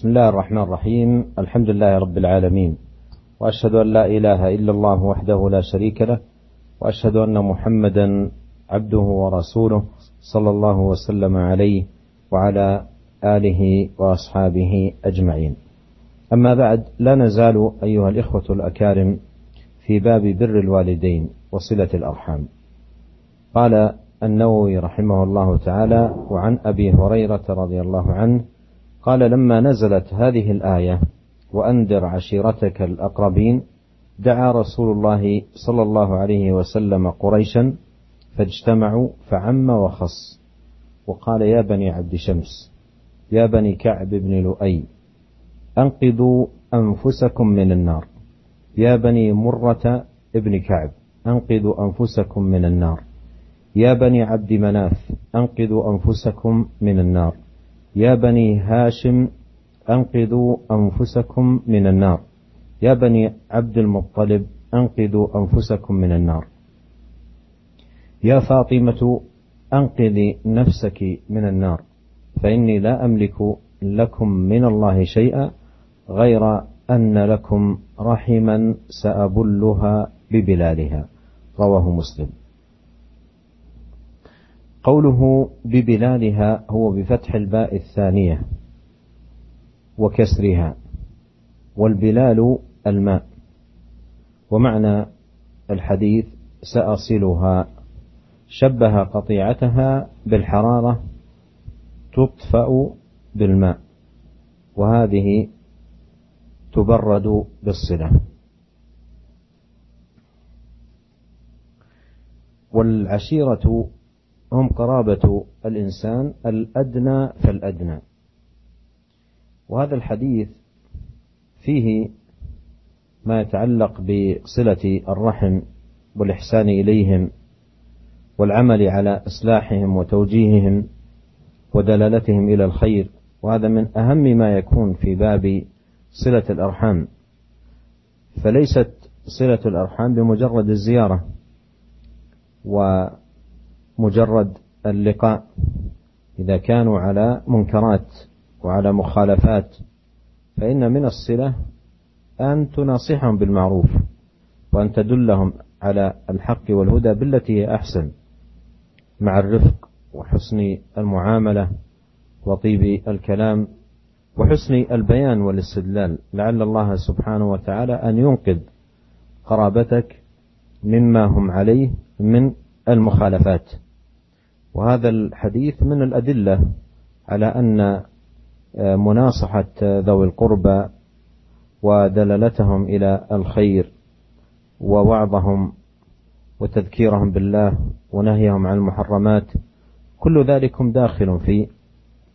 بسم الله الرحمن الرحيم. الحمد لله رب العالمين. وأشهد أن لا إله إلا الله وحده لا شريك له وأشهد أن محمدا عبده ورسوله صلى الله وسلم عليه وعلى آله وأصحابه أجمعين. أما بعد لا نزال أيها الإخوة الأكارم في باب بر الوالدين وصلة الأرحام. قال النووي رحمه الله تعالى وعن أبي هريرة رضي الله عنه قال لما نزلت هذه الآية وانذر عشيرتك الأقربين دعا رسول الله صلى الله عليه وسلم قريشا فاجتمعوا فعم وخص. وقال يا بني عبد شمس يا بني كعب بن لؤي أنقذوا أنفسكم من النار. يا بني مرة ابن كعب أنقذوا أنفسكم من النار. يا بني عبد مناف أنقذوا أنفسكم من النار. يا بني هاشم أنقذوا أنفسكم من النار. يا بني عبد المطلب أنقذوا أنفسكم من النار. يا فاطمة انقذي نفسك من النار. فإني لا أملك لكم من الله شيئا غير أن لكم رحما سأبلها ببلالها رواه مسلم. قوله ببلالها هو بفتح الباء الثانية وكسرها والبلال الماء. ومعنى الحديث سأصلها شبه قطيعتها بالحرارة تطفأ بالماء وهذه تبرد بالصلة. والعشيرة هم قرابة الإنسان الأدنى فالأدنى. وهذا الحديث فيه ما يتعلق بصلة الرحم والإحسان إليهم والعمل على إصلاحهم وتوجيههم ودلالتهم إلى الخير. وهذا من أهم ما يكون في باب صلة الأرحام. فليست صلة الأرحام بمجرد الزيارة و مجرد اللقاء إذا كانوا على منكرات وعلى مخالفات فإن من الصلة أن تناصحهم بالمعروف وأن تدلهم على الحق والهدى بالتي هي أحسن مع الرفق وحسن المعاملة وطيب الكلام وحسن البيان والاستدلال. لعل الله سبحانه وتعالى أن ينقذ قرابتك مما هم عليه من المخالفات. وهذا الحديث من الأدلة على أن آه، مناصحة ذوي القربى ودلالتهم إلى الخير ووعظهم وتذكيرهم بالله ونهيهم عن المحرمات كل ذلك داخل في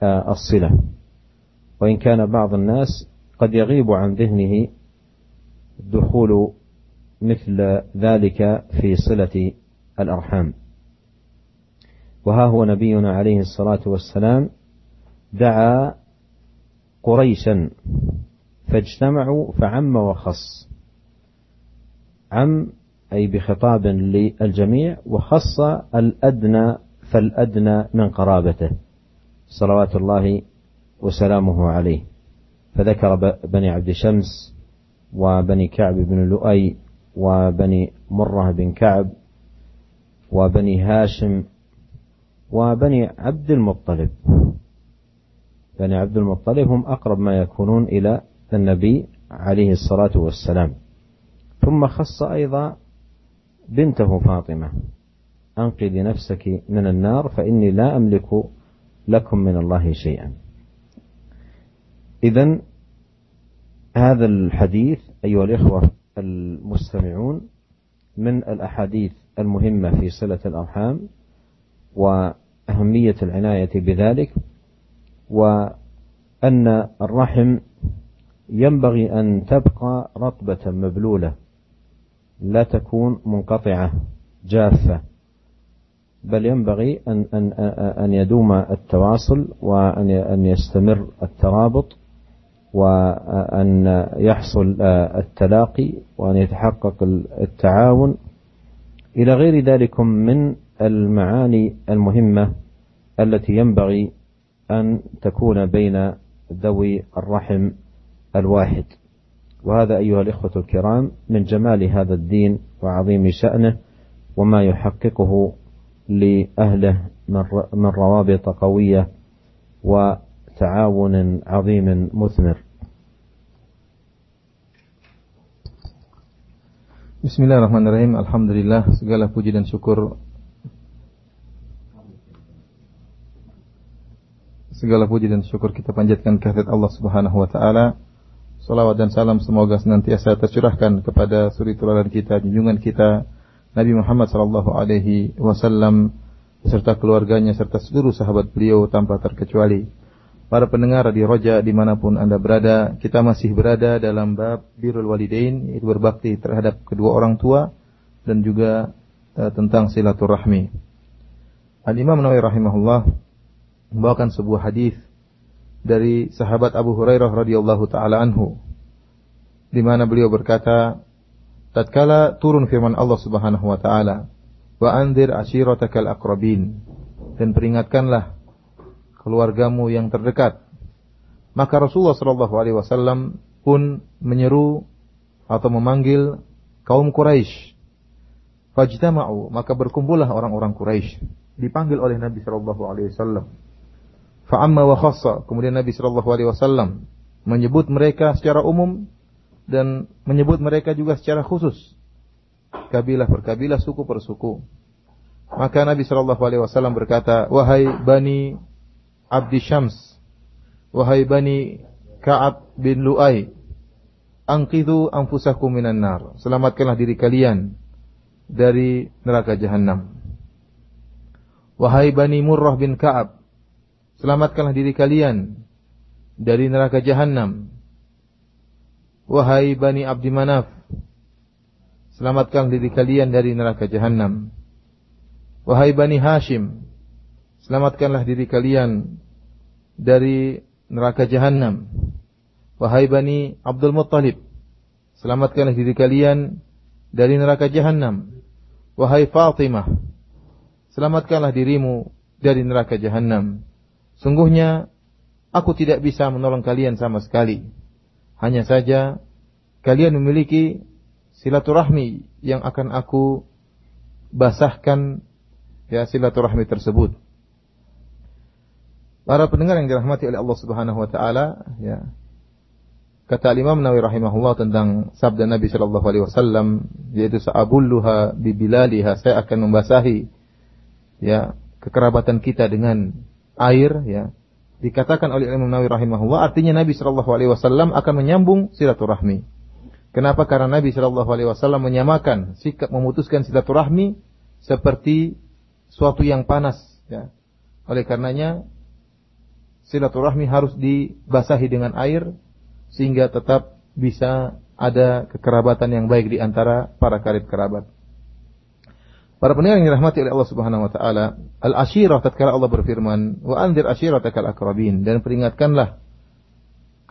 آه، الصلة. وإن كان بعض الناس قد يغيب عن ذهنه دخول مثل ذلك في صلة الأرحام. وها هو نبينا عليه الصلاة والسلام دعا قريشا فاجتمعوا فعم وخص. عم أي بخطاب للجميع وخص الأدنى فالأدنى من قرابته. صلوات الله وسلامه عليه. فذكر بني عبد شمس وبني كعب بن لؤي وبني مرة بن كعب وبني هاشم وبني عبد المطلب. بني عبد المطلب هم أقرب ما يكونون إلى النبي عليه الصلاة والسلام. ثم خص أيضا بنته فاطمة. أنقذي نفسك من النار فإني لا أملك لكم من الله شيئا. إذا هذا الحديث أيها الإخوة المستمعون من الأحاديث المهمة في صلة الأرحام. وأهمية العناية بذلك وأن الرحم ينبغي أن تبقى رطبة مبلولة لا تكون منقطعة جافة بل ينبغي أن أن أن يدوم التواصل وأن أن يستمر الترابط وأن يحصل التلاقي وأن يتحقق التعاون. إلى غير ذلك من المعاني المهمة التي ينبغي أن تكون بين ذوي الرحم الواحد. وهذا أيها الإخوة الكرام من جمال هذا الدين وعظيم شأنه وما يحققه لأهله من روابط قوية وتعاون عظيم مثمر. Bismillahirrahmanirrahim. Alhamdulillah segala puji dan syukur segala puji dan syukur kita panjatkan kehadirat Allah Subhanahu wa taala. Salawat dan salam semoga senantiasa tercurahkan kepada suri teladan kita, junjungan kita Nabi Muhammad sallallahu alaihi wasallam beserta keluarganya serta seluruh sahabat beliau tanpa terkecuali. Para pendengar di Roja di mana pun Anda berada, kita masih berada dalam bab birul walidain, yaitu berbakti terhadap kedua orang tua dan juga uh, tentang silaturahmi. Al-Imam Nawawi rahimahullah membawakan sebuah hadis dari sahabat Abu Hurairah radhiyallahu taala anhu di mana beliau berkata tatkala turun firman Allah Subhanahu wa taala wa anzir ashiratakal aqrabin dan peringatkanlah keluargamu yang terdekat. Maka Rasulullah Shallallahu Alaihi Wasallam pun menyeru atau memanggil kaum Quraisy. Fajtama'u, maka berkumpullah orang-orang Quraisy. Dipanggil oleh Nabi Shallallahu Alaihi Wasallam. Fa'amma wa khassa, kemudian Nabi Shallallahu Alaihi Wasallam menyebut mereka secara umum dan menyebut mereka juga secara khusus. Kabilah per kabilah, suku per suku. Maka Nabi Shallallahu Alaihi Wasallam berkata, wahai bani Abdi Syams wahai bani Ka'ab bin Lu'ay angkidhu anfusakum minan nar selamatkanlah diri kalian dari neraka jahanam wahai bani Murrah bin Ka'ab selamatkanlah diri kalian dari neraka jahanam wahai bani Abdi Manaf selamatkan diri kalian dari neraka jahanam wahai bani Hashim selamatkanlah diri kalian dari neraka jahanam. Wahai Bani Abdul Muttalib, selamatkanlah diri kalian dari neraka jahanam. Wahai Fatimah, selamatkanlah dirimu dari neraka jahanam. Sungguhnya aku tidak bisa menolong kalian sama sekali. Hanya saja kalian memiliki silaturahmi yang akan aku basahkan ya silaturahmi tersebut. Para pendengar yang dirahmati oleh Allah Subhanahu wa taala, ya. Kata Imam Nawawi rahimahullah tentang sabda Nabi sallallahu alaihi wasallam yaitu sa'abulluha bi bilaliha, saya akan membasahi ya kekerabatan kita dengan air ya. Dikatakan oleh Imam Nawawi rahimahullah artinya Nabi sallallahu alaihi wasallam akan menyambung silaturahmi. Kenapa? Karena Nabi sallallahu alaihi wasallam menyamakan sikap memutuskan silaturahmi seperti suatu yang panas ya. Oleh karenanya silaturahmi harus dibasahi dengan air sehingga tetap bisa ada kekerabatan yang baik di antara para karib kerabat. Para pendengar yang dirahmati oleh Allah Subhanahu wa taala, al-ashirah tatkala Allah berfirman, "Wa anzir ashiratakal aqrabin" dan peringatkanlah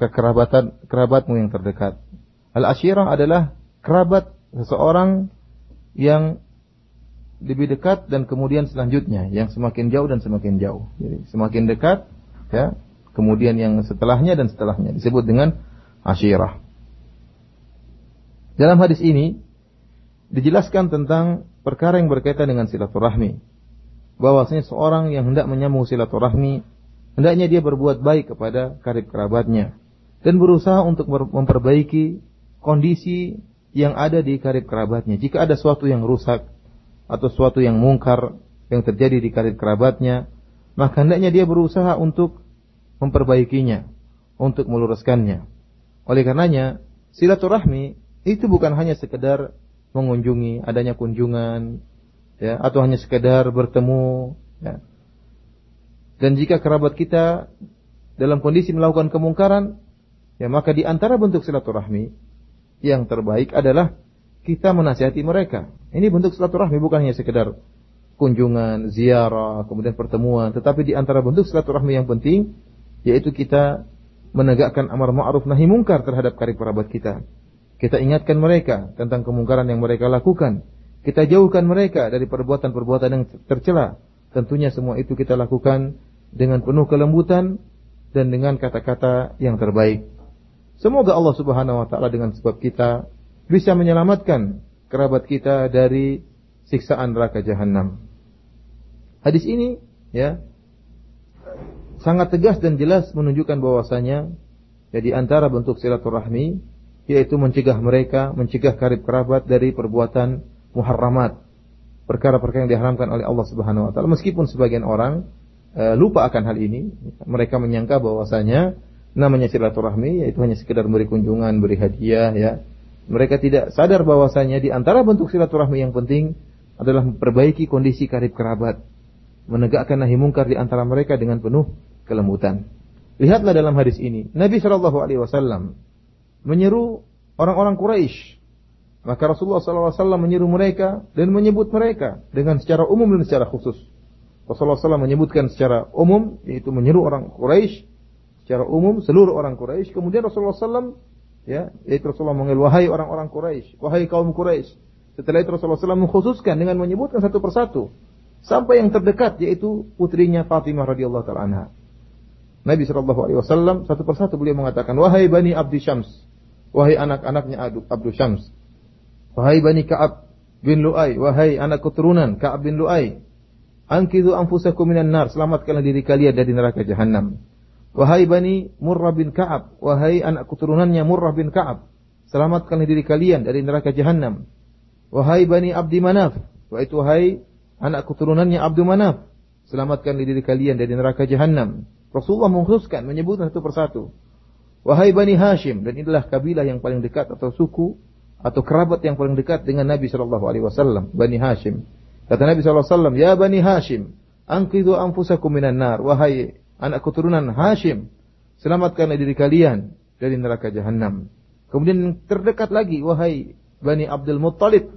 kekerabatan kerabatmu yang terdekat. Al-ashirah adalah kerabat seseorang yang lebih dekat dan kemudian selanjutnya yang semakin jauh dan semakin jauh. Jadi semakin dekat ya kemudian yang setelahnya dan setelahnya disebut dengan asyirah dalam hadis ini dijelaskan tentang perkara yang berkaitan dengan silaturahmi bahwasanya seorang yang hendak menyambung silaturahmi hendaknya dia berbuat baik kepada karib kerabatnya dan berusaha untuk memperbaiki kondisi yang ada di karib kerabatnya. Jika ada sesuatu yang rusak atau sesuatu yang mungkar yang terjadi di karib kerabatnya, maka hendaknya dia berusaha untuk memperbaikinya, untuk meluruskannya. Oleh karenanya, silaturahmi itu bukan hanya sekedar mengunjungi, adanya kunjungan, ya, atau hanya sekedar bertemu, ya. Dan jika kerabat kita dalam kondisi melakukan kemungkaran, ya maka di antara bentuk silaturahmi yang terbaik adalah kita menasihati mereka. Ini bentuk silaturahmi bukan hanya sekedar kunjungan, ziarah, kemudian pertemuan, tetapi di antara bentuk silaturahmi yang penting yaitu kita menegakkan amar ma'ruf nahi mungkar terhadap karib kerabat kita. Kita ingatkan mereka tentang kemungkaran yang mereka lakukan. Kita jauhkan mereka dari perbuatan-perbuatan yang tercela. Tentunya semua itu kita lakukan dengan penuh kelembutan dan dengan kata-kata yang terbaik. Semoga Allah Subhanahu wa taala dengan sebab kita bisa menyelamatkan kerabat kita dari siksaan neraka jahanam. Hadis ini ya sangat tegas dan jelas menunjukkan bahwasanya ya di antara bentuk silaturahmi yaitu mencegah mereka, mencegah karib kerabat dari perbuatan muharramat. Perkara-perkara yang diharamkan oleh Allah Subhanahu wa taala meskipun sebagian orang e, lupa akan hal ini, mereka menyangka bahwasanya namanya silaturahmi yaitu hanya sekedar beri kunjungan, beri hadiah ya. Mereka tidak sadar bahwasanya di antara bentuk silaturahmi yang penting adalah memperbaiki kondisi karib kerabat, menegakkan nahi mungkar di antara mereka dengan penuh kelembutan. Lihatlah dalam hadis ini, Nabi Shallallahu Alaihi Wasallam menyeru orang-orang Quraisy. Maka Rasulullah SAW menyeru mereka dan menyebut mereka dengan secara umum dan secara khusus. Rasulullah SAW menyebutkan secara umum, yaitu menyeru orang Quraisy secara umum seluruh orang Quraisy. Kemudian Rasulullah SAW, ya, yaitu Rasulullah mengenal wahai orang-orang Quraisy, wahai kaum Quraisy. Setelah itu Rasulullah SAW mengkhususkan dengan menyebutkan satu persatu sampai yang terdekat yaitu putrinya Fatimah radhiyallahu anha. Nabi Shallallahu alaihi wasallam satu persatu beliau mengatakan, "Wahai Bani Abdi Syams, wahai anak-anaknya Abdu Syams, wahai Bani Ka'ab bin Lu'ai, wahai anak keturunan Ka'ab bin Lu'ai, Angkidu anfusakum minan nar, selamatkanlah diri kalian dari neraka jahanam. Wahai Bani Murrah bin Ka'ab, wahai anak keturunannya Murrah bin Ka'ab, selamatkanlah diri kalian dari neraka jahanam. Wahai Bani Abdi Manaf, wahai wahai anak keturunannya Abdu Manaf, selamatkanlah diri kalian dari neraka jahanam. Rasulullah mengkhususkan menyebutkan satu persatu. Wahai Bani Hashim, dan inilah kabilah yang paling dekat atau suku atau kerabat yang paling dekat dengan Nabi Shallallahu Alaihi Wasallam, Bani Hashim. Kata Nabi SAW, Ya Bani Hashim, angkidu anfusakum minan nar. Wahai anak keturunan Hashim, selamatkanlah diri kalian dari neraka jahanam. Kemudian terdekat lagi, wahai Bani Abdul Muttalib,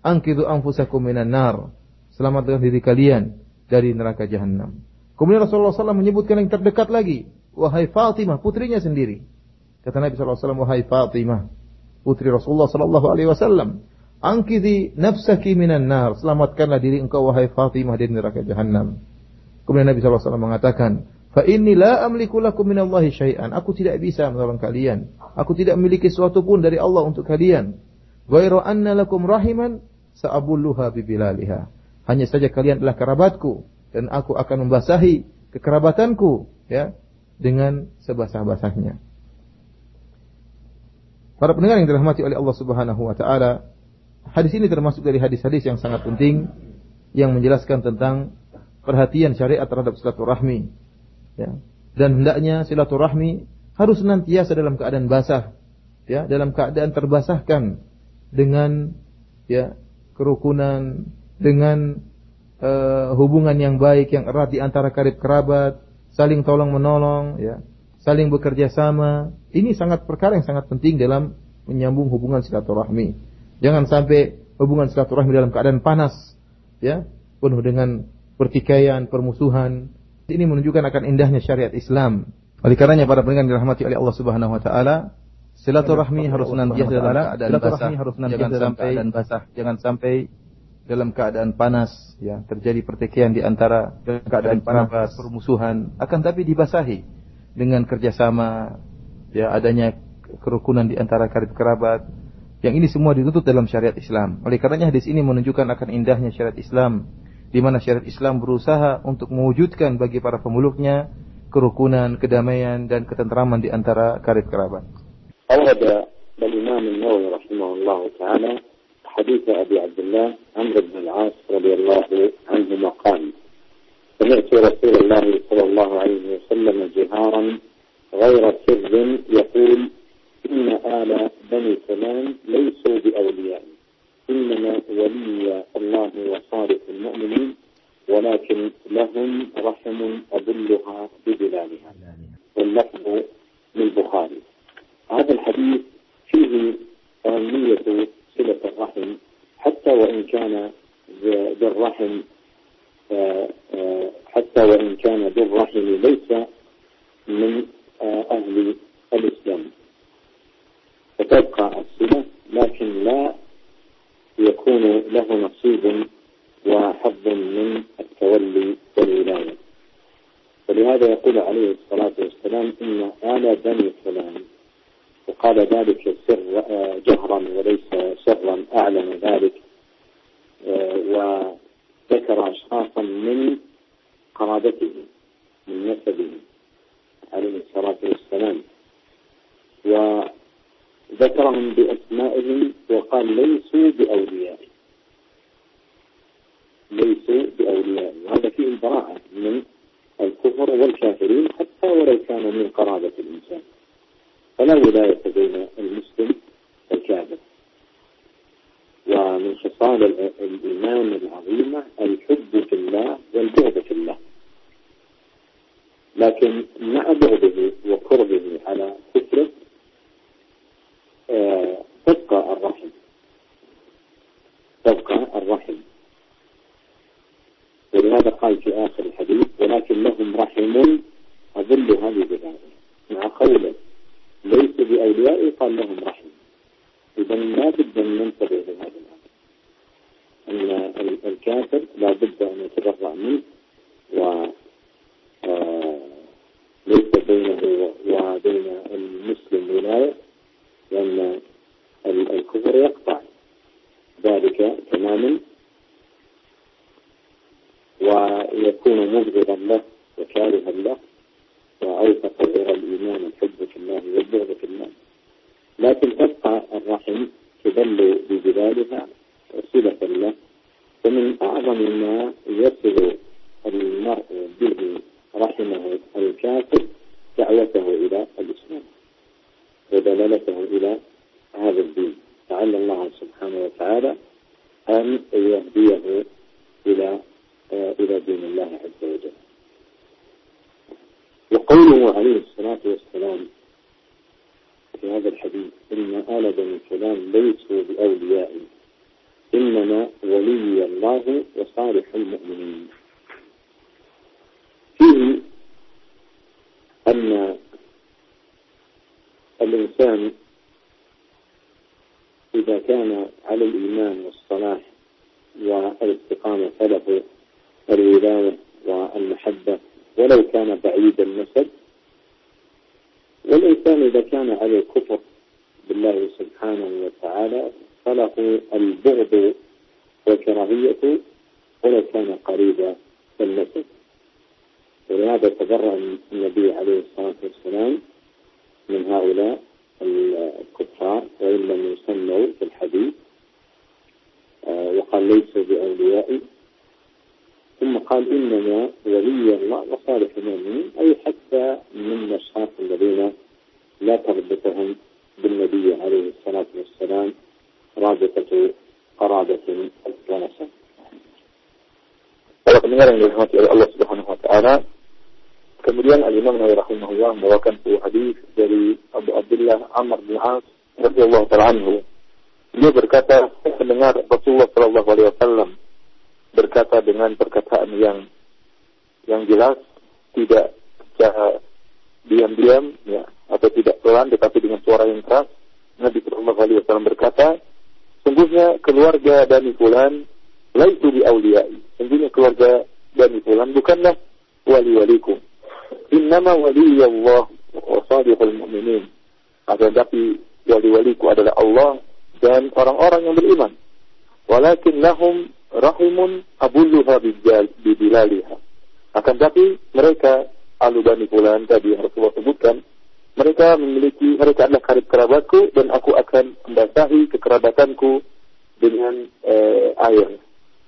angkidu anfusakum minan nar. Selamatkan diri kalian dari neraka jahanam. Kemudian Rasulullah SAW menyebutkan yang terdekat lagi, wahai Fatimah, putrinya sendiri. Kata Nabi SAW, wahai Fatimah, putri Rasulullah SAW, Angkidi nafsaki minan nar. Selamatkanlah diri engkau wahai Fatimah dari neraka jahanam. Kemudian Nabi SAW mengatakan, Fa inni la amliku lakum minallahi syai'an. Aku tidak bisa menolong kalian. Aku tidak memiliki sesuatu pun dari Allah untuk kalian. Ghairu anna lakum rahiman sa'abulluha bibilaliha. Hanya saja kalian adalah kerabatku dan aku akan membasahi kekerabatanku ya dengan sebasah-basahnya. Para pendengar yang dirahmati oleh Allah Subhanahu wa taala, Hadis ini termasuk dari hadis-hadis yang sangat penting yang menjelaskan tentang perhatian syariat terhadap silaturahmi. Ya. Dan hendaknya silaturahmi harus senantiasa dalam keadaan basah, ya, dalam keadaan terbasahkan dengan ya kerukunan, dengan uh, hubungan yang baik yang erat di antara karib kerabat, saling tolong menolong, ya, saling bekerja sama. Ini sangat perkara yang sangat penting dalam menyambung hubungan silaturahmi. Jangan sampai hubungan silaturahmi dalam keadaan panas, ya, penuh dengan pertikaian, permusuhan. Ini menunjukkan akan indahnya syariat Islam. Oleh karenanya para pendengar dirahmati oleh Allah Subhanahu wa taala, silaturahmi harus senantiasa dalam keadaan basah. jangan sampai jangan sampai dalam keadaan panas, ya, terjadi pertikaian di antara keadaan panas, permusuhan, akan tapi dibasahi dengan kerjasama, ya, adanya kerukunan di antara karib kerabat, yang ini semua dituntut dalam syariat Islam. Oleh karenanya hadis ini menunjukkan akan indahnya syariat Islam di mana syariat Islam berusaha untuk mewujudkan bagi para pemeluknya kerukunan, kedamaian dan ketentraman di antara karib kerabat. أورد الإمام النووي رحمه الله تعالى حديث أبي عبد الله عمرو بن العاص رضي الله عنهما قال سمعت رسول الله صلى الله عليه وسلم جهارا غير سر يقول إن آل بني فلان ليسوا بأولياء إنما ولي الله وصالح المؤمنين ولكن لهم رحم أدلها ببلادها. واللفظ للبخاري. هذا الحديث فيه أهمية صلة الرحم حتى وإن كان ذو الرحم حتى وإن كان ذو الرحم ليس من أهل الإسلام. فتبقى الصلة لكن لا يكون له نصيب وحظ من التولي والولاية. ولهذا يقول عليه الصلاة والسلام إن آل بني فلان وقال ذلك سر جهرا وليس سرا أعلن ذلك. وذكر أشخاصا من قرابته من نسبه عليه الصلاة والسلام. وذكرهم بأسمائهم وقال ليسوا بأولياء. ليسوا بأولياء. وهذا فيه البراءة من الكفر والكافرين حتى ولو كانوا من قرابة الإنسان. فلا ولاية بين المسلم والكافر. ومن خصال الإيمان العظيمة الحب في الله والبغض في الله. لكن مع بغضه وكرهه على كفره آه، تبقى الرحم. تبقى الرحم. ولهذا قال في آخر الحديث ولكن لهم رحم أظل هذه بذلك مع قوله ليس بأولياء قال لهم رحم. إذا لا بد أن ننتبه لهذا الأمر. أن الكافر لا بد أن يتبرع منه و آه، ليس بينه وبين المسلم ولاية لأن الكفر يقطع. ذلك تماما. ويكون مبغضا له وكارها له. وأوثق غير الإيمان الحب في الله والبغض في الله. لكن تبقى الرحم تدل بجلالها صلة له. ومن أعظم ما يصل المرء به رحمه الكافر دعوته إلى الإسلام ودلالته إلى هذا الدين. لعل الله سبحانه وتعالى أن يهديه إلى إلى دين الله عز وجل. وقوله عليه الصلاة والسلام في هذا الحديث إن آل بني فلان ليسوا بأولياء إنما ولي الله وصالح المؤمنين. فيه أن الإنسان إذا كان على الإيمان والصلاح والاستقامة فله الولاية والمحبة ولو كان بعيد النسب والإنسان إذا كان على الكفر بالله سبحانه وتعالى فله البغض والكراهية ولو كان قريب النسب. ولهذا تبرأ النبي عليه الصلاة والسلام من هؤلاء الكفار وإن لم يسموا في الحديث آه، وقال ليسوا بأوليائي ثم قال إنما ولي الله وصالح المؤمنين أي حتى من الأشخاص الذين لا تربطهم بالنبي عليه الصلاة والسلام رابطة قرابة ونسب. Para pendengar yang dirahmati oleh Allah Subhanahu wa taala, kemudian Al-Imam Nawawi rahimahullah membawakan sebuah hadis dari Abu Abdullah Amr bin As radhiyallahu taala anhu. Dia berkata, saya mendengar Rasulullah sallallahu alaihi wasallam berkata dengan perkataan yang yang jelas, tidak secara diam-diam, ya, atau tidak pelan, tetapi dengan suara yang keras. Nabi Shallallahu Alaihi Wasallam berkata, sungguhnya keluarga Bani Fulan laitu di auliyai. Sungguhnya keluarga Bani Fulan bukanlah wali-waliku. Innama Allah wa salihul mu'minin. Akan tapi wali-waliku adalah Allah dan orang-orang yang beriman. Walakin lahum rahimun abulluha bibilaliha. Akan tapi mereka alu bani fulan tadi yang Rasulullah sebutkan, mereka memiliki, mereka adalah karib kerabatku dan aku akan membasahi kekerabatanku dengan eh, air.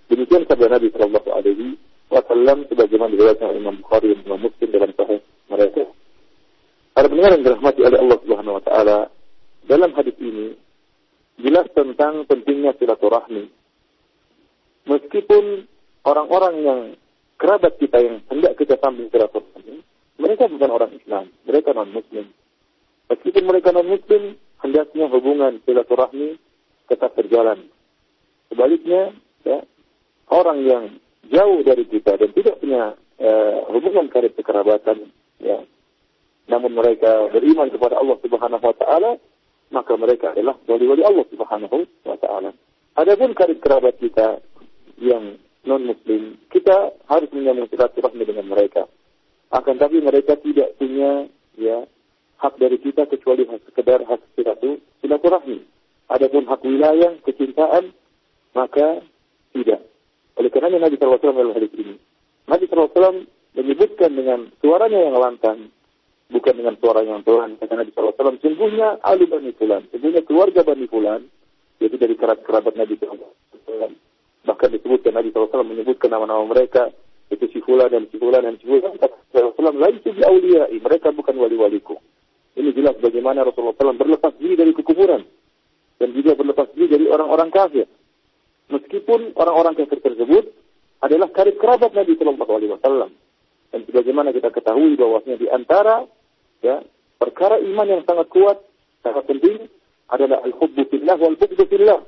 Demikian sabda Nabi Shallallahu Alaihi Wasallam sebagaimana diriwayatkan Imam Bukhari dan Imam Muslim dalam sahih mereka. Para pendengar yang dirahmati oleh Allah Subhanahu Wa Taala, dalam hadis ini jelas tentang pentingnya silaturahmi meskipun orang-orang yang kerabat kita yang hendak kita sambung silaturahmi, mereka bukan orang Islam, mereka non-Muslim. Meskipun mereka non-Muslim, hendaknya hubungan silaturahmi tetap berjalan. Sebaliknya, ya, orang yang jauh dari kita dan tidak punya uh, hubungan karib kekerabatan, ya, namun mereka beriman kepada Allah Subhanahu Wa Taala, maka mereka adalah wali-wali Allah Subhanahu Wa Taala. Adapun karib kerabat kita yang non-muslim, kita harus menyambung silaturahmi dengan mereka. Akan tapi mereka tidak punya ya hak dari kita kecuali hak sekedar hak silatu silaturahmi. Adapun hak wilayah, kecintaan, maka tidak. Oleh karena Nabi SAW dalam hadis ini, Nabi SAW menyebutkan dengan suaranya yang lantang, bukan dengan suara yang pelan. Kata Nabi SAW, sungguhnya ahli Bani Fulan, sungguhnya keluarga Bani Fulan, yaitu dari kerabat-kerabat Nabi SAW. Bahkan disebutkan Nabi SAW menyebutkan nama-nama mereka, itu si Fulan dan si Fulan dan si Fulan. Rasulullah, lain itu awliyai, mereka bukan wali-waliku. Ini jelas bagaimana Rasulullah SAW berlepas diri dari kekufuran dan juga berlepas diri dari orang-orang kafir. Meskipun orang-orang kafir tersebut adalah karib kerabat Nabi Wasallam. Dan sebagaimana kita ketahui bahwasanya di antara ya perkara iman yang sangat kuat, sangat penting adalah al-hubbu fillah wal bughdu fillah.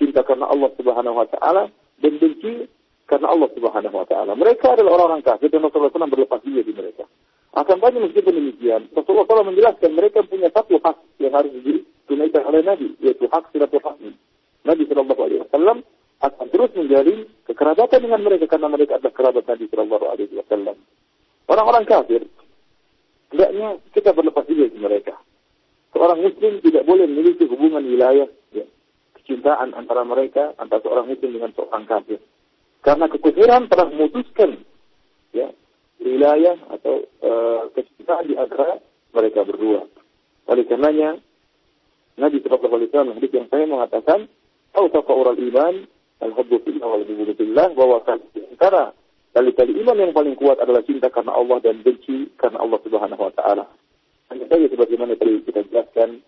Cinta karena Allah Subhanahu wa taala dan benci karena Allah Subhanahu wa taala. Mereka adalah orang-orang kafir dan Rasulullah SAW berlepas diri di mereka. Akan banyak meskipun demikian, Rasulullah SAW menjelaskan mereka punya satu hak yang harus ditunaikan oleh Nabi, yaitu hak silaturahmi. Nabi Shallallahu Alaihi Wasallam akan terus menjalin kekerabatan dengan mereka karena mereka adalah kerabat Nabi Shallallahu Alaihi Wasallam. Orang-orang kafir, hendaknya kita berlepas diri dari mereka. Seorang Muslim tidak boleh memiliki hubungan wilayah, ya, kecintaan antara mereka, antara seorang Muslim dengan seorang kafir. Karena kekufuran telah memutuskan ya, wilayah atau uh, kecintaan di antara mereka berdua. Oleh karenanya, Nabi Shallallahu Alaihi Wasallam hadis yang saya mengatakan, "Au taqawul iman al-hubbu fillah wal bughdu fillah," bahwa antara kali-kali iman yang paling kuat adalah cinta karena Allah dan benci karena Allah Subhanahu Wa Taala. Hanya saja sebagaimana tadi kita jelaskan,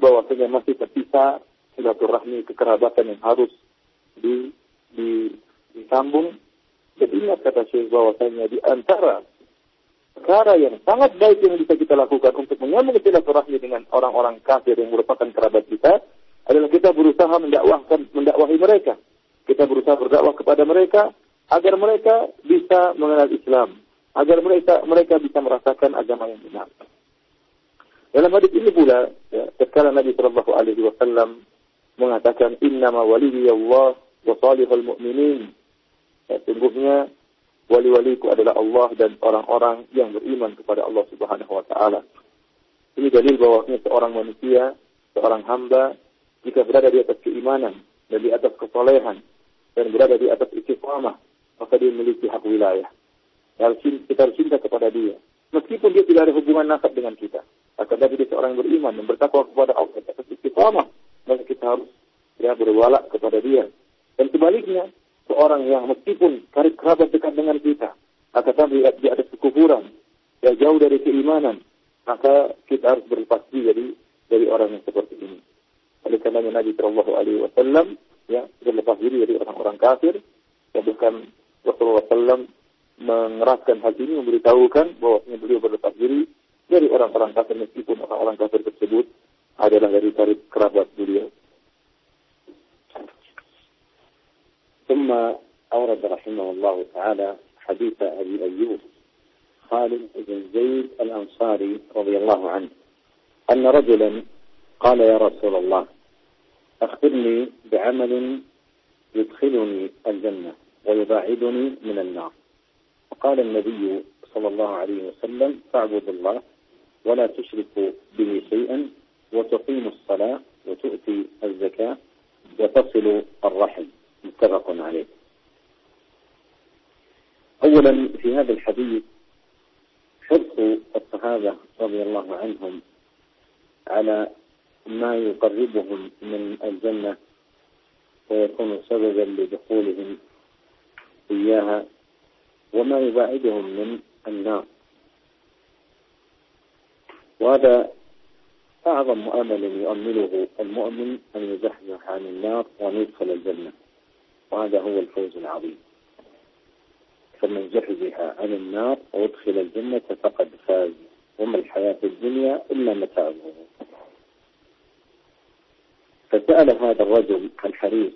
bahwasanya masih tersisa silaturahmi kekerabatan yang harus di, di disambung. Dan ingat kata Syekh bahwasanya di antara perkara yang sangat baik yang bisa kita lakukan untuk menyambung silaturahmi dengan orang-orang kafir yang merupakan kerabat kita adalah kita berusaha mendakwahkan mendakwahi mereka. Kita berusaha berdakwah kepada mereka agar mereka bisa mengenal Islam, agar mereka mereka bisa merasakan agama yang benar. Dalam hadis ini pula, ya, tatkala Nabi Shallallahu Alaihi Wasallam mengatakan Inna ma Allah wa salihul mu'minin Ya, sungguhnya wali-waliku adalah Allah dan orang-orang yang beriman kepada Allah Subhanahu wa taala. Ini dalil bahwa seorang manusia, seorang hamba jika berada di atas keimanan dan di atas kesolehan dan berada di atas istiqamah, maka dia memiliki hak wilayah. Kita cinta kepada dia. Meskipun dia tidak ada hubungan nasab dengan kita. Akan dia seorang yang beriman dan bertakwa kepada Allah atas istiqamah. Maka kita harus ya, berwala kepada dia. Dan sebaliknya, seorang yang meskipun karib kerabat dekat dengan kita, akan tapi dia ada kekufuran, ya jauh dari keimanan, maka kita harus berlepas diri dari, dari orang yang seperti ini. Oleh karena Nabi Shallallahu Alaihi Wasallam ya berlepas diri dari orang-orang kafir, ya bukan Rasulullah SAW mengeraskan hal ini memberitahukan bahwa beliau berlepas diri dari orang-orang kafir meskipun orang-orang kafir tersebut adalah dari karib kerabat beliau. ثم أورد رحمه الله تعالى حديث أبي أيوب خالد بن زيد الأنصاري رضي الله عنه أن رجلا قال يا رسول الله أخبرني بعمل يدخلني الجنة ويباعدني من النار فقال النبي صلى الله عليه وسلم فاعبد الله ولا تشرك به شيئا وتقيم الصلاة وتؤتي الزكاة وتصل الرحم. متفق عليه. أولا في هذا الحديث حرص الصحابة رضي الله عنهم على ما يقربهم من الجنة ويكون سببا لدخولهم إياها وما يباعدهم من النار. وهذا أعظم مؤمل يؤمله المؤمن أن يزحزح عن النار وأن يدخل الجنة. وهذا هو الفوز العظيم. فمن زحزح عن النار وادخل الجنة فقد فاز. وما الحياة الدنيا إلا متاع فسأل هذا الرجل الحريص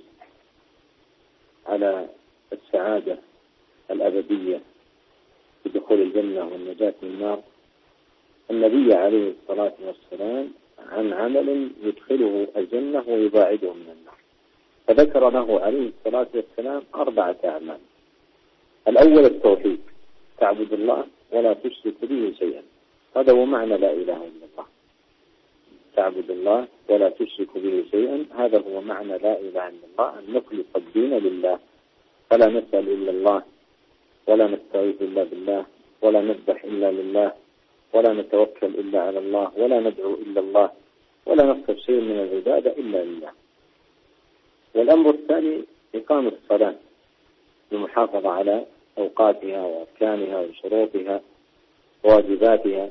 على السعادة الأبدية بدخول الجنة والنجاة من النار النبي عليه الصلاة والسلام عن عمل يدخله الجنة ويباعده من النار. فذكر له عليه الصلاة والسلام أربعة أعمال. الأول التوحيد تعبد الله ولا تشرك به شيئا. هذا هو معنى لا إله إلا الله. تعبد الله ولا تشرك به شيئا هذا هو معنى لا إله إلا الله أن نخلص الدين لله. فلا نسأل إلا الله ولا نستعيذ إلا بالله ولا نذبح إلا لله ولا نتوكل إلا على الله ولا ندعو إلا الله ولا نطلب شيء من العبادة إلا لله. والأمر الثاني إقامة الصلاة المحافظة على أوقاتها وأركانها وشروطها وواجباتها.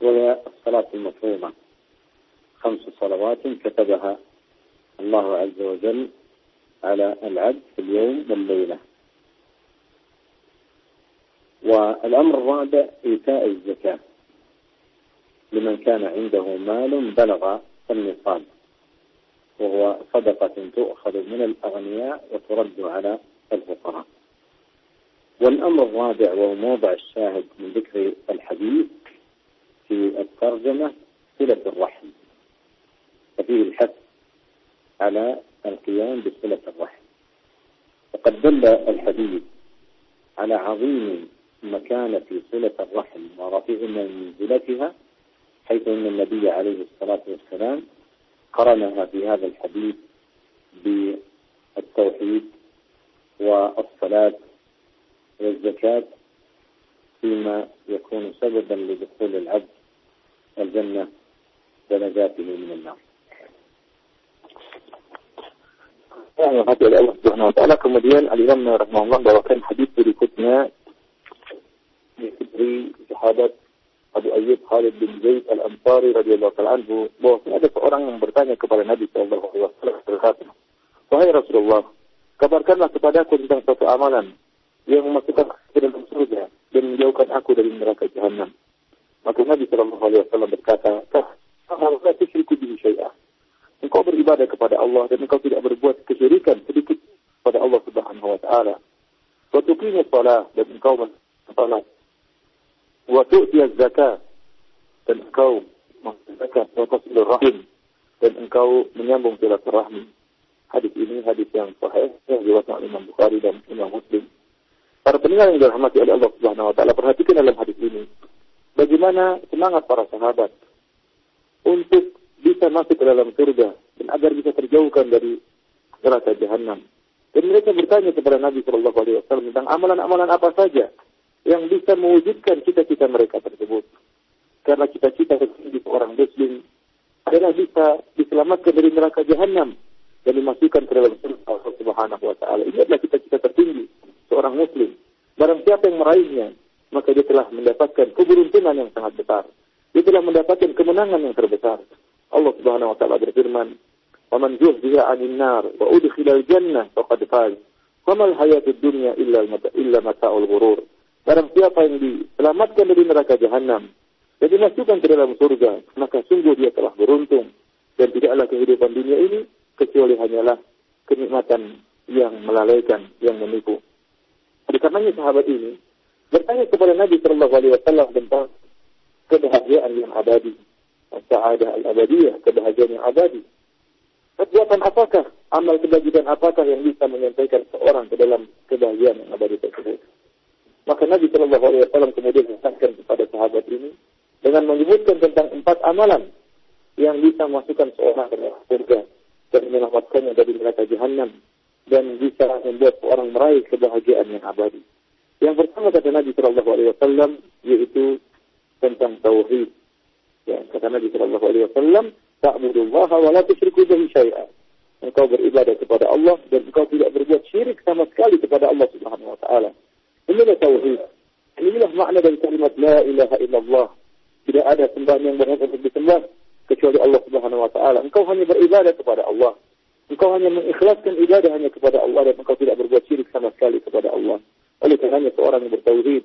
وهي الصلاة المفروضة. خمس صلوات كتبها الله عز وجل على العبد في اليوم والليلة. والأمر الرابع إيتاء الزكاة. لمن كان عنده مال بلغ النصاب وهو صدقة تؤخذ من الأغنياء وترد على الفقراء. والأمر الرابع وهو موضع الشاهد من ذكر الحديث في الترجمة صلة الرحم. ففيه الحث على القيام بصلة الرحم. وقد دل الحديث على عظيم مكانة صلة الرحم ورفيع منزلتها حيث أن النبي عليه الصلاة والسلام قرنها في هذا الحديث بالتوحيد والصلاة والزكاة فيما يكون سببا لدخول العبد الجنة ونجاته من النار. oleh Allah Subhanahu wa taala kemudian Al Imam rahimahullah bawakan hadis berikutnya dari syahadat Abu Ayyub Khalid bin Zaid Al-Ansari radhiyallahu taala anhu bahwa ada seorang yang bertanya kepada Nabi sallallahu alaihi wasallam berkata, "Wahai Rasulullah, kabarkanlah kepadaku tentang suatu amalan yang memasukkan ke dalam surga dan menjauhkan aku dari neraka jahanam." Maka Nabi sallallahu alaihi wasallam berkata, "Kalau la tusyriku bihi syai'ah." engkau beribadah kepada Allah dan engkau tidak berbuat kesyirikan sedikit pada Allah Subhanahu wa taala. Wa tuqimu shalah dan engkau salat. Wa tu'ti zakat dan engkau zakat wa tasilur rahim dan engkau menyambung silaturahmi. Hadis ini hadis yang sahih yang diriwayatkan Imam Bukhari dan Imam Muslim. Para pendengar yang dirahmati oleh Allah Subhanahu wa taala, perhatikan dalam hadis ini bagaimana semangat para sahabat untuk bisa masuk ke dalam surga dan agar bisa terjauhkan dari neraka jahanam. Dan mereka bertanya kepada Nabi Shallallahu Alaihi Wasallam tentang amalan-amalan apa saja yang bisa mewujudkan cita-cita mereka tersebut. Karena cita-cita tertinggi seorang Muslim adalah bisa diselamatkan dari neraka jahanam dan dimasukkan ke dalam surga Allah Subhanahu Wa Taala. Ini adalah cita-cita tertinggi seorang Muslim. Barang siapa yang meraihnya, maka dia telah mendapatkan keberuntungan yang sangat besar. Dia telah mendapatkan kemenangan yang terbesar. Allah Subhanahu wa taala berfirman, "Wa man zuhziha nar wa udkhila al-jannah faqad faz." Famal hayatud dunya illa mata illa mata'ul ghurur. Barang siapa yang diselamatkan dari neraka jahanam dan dimasukkan ke dalam surga, maka sungguh dia telah beruntung dan tidaklah kehidupan dunia ini kecuali hanyalah kenikmatan yang melalaikan, yang menipu. Oleh karenanya sahabat ini bertanya kepada Nabi Shallallahu Alaihi Wasallam tentang kebahagiaan yang abadi, sa'adah al-abadiyah, kebahagiaan yang abadi. Perbuatan apakah, amal kebajikan apakah yang bisa menyampaikan seorang ke dalam kebahagiaan yang abadi tersebut? Maka Nabi Shallallahu Alaihi Wasallam kemudian mengatakan kepada sahabat ini dengan menyebutkan tentang empat amalan yang bisa memasukkan seorang ke dalam surga dan menyelamatkannya dari neraka jahanam dan bisa membuat seorang meraih kebahagiaan yang abadi. Yang pertama kata Nabi Shallallahu Alaihi Wasallam yaitu tentang tauhid Ya, kata Nabi Shallallahu Alaihi Wasallam, "Ta'budullah wa la tusyriku bihi syai'a." Engkau beribadah kepada Allah dan engkau tidak berbuat syirik sama sekali kepada Allah Subhanahu wa taala. Inilah tauhid. Inilah makna dari kalimat la ilaha illallah. Tidak ada sembahan yang berhak untuk disembah kecuali Allah Subhanahu wa taala. Engkau hanya beribadah kepada Allah. Engkau hanya mengikhlaskan ibadah hanya kepada Allah dan engkau tidak berbuat syirik sama sekali kepada Allah. Oleh karenanya seorang yang bertauhid